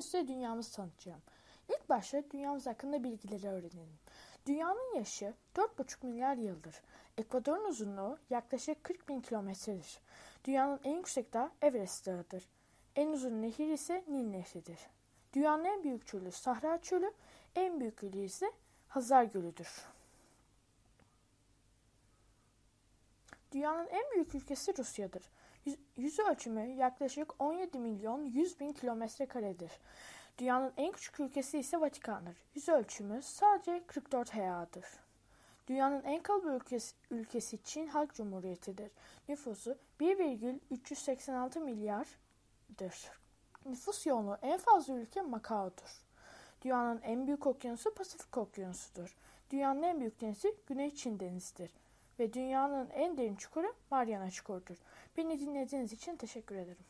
size dünyamızı tanıtacağım. İlk başta dünyamız hakkında bilgileri öğrenelim. Dünyanın yaşı 4,5 milyar yıldır. Ekvadorun uzunluğu yaklaşık 40 bin kilometredir. Dünyanın en yüksek dağı Everest Dağı'dır. En uzun nehir ise Nil Nehri'dir. Dünyanın en büyük çölü Sahra Çölü, en büyük gölü ise Hazar Gölü'dür. Dünyanın en büyük ülkesi Rusya'dır. Yüz ölçümü yaklaşık 17 milyon 100 bin kilometre karedir. Dünyanın en küçük ülkesi ise Vatikan'dır. Yüz ölçümü sadece 44 heya'dır. Dünyanın en kalabalık ülkesi, ülkesi Çin Halk Cumhuriyeti'dir. Nüfusu 1,386 milyardır. Nüfus yoğunluğu en fazla ülke Macao'dur. Dünyanın en büyük okyanusu Pasifik Okyanusu'dur. Dünyanın en büyük denizi Güney Çin Denizi'dir. Ve dünyanın en derin çukuru Mariana Çukuru'dur. Beni dinlediğiniz için teşekkür ederim.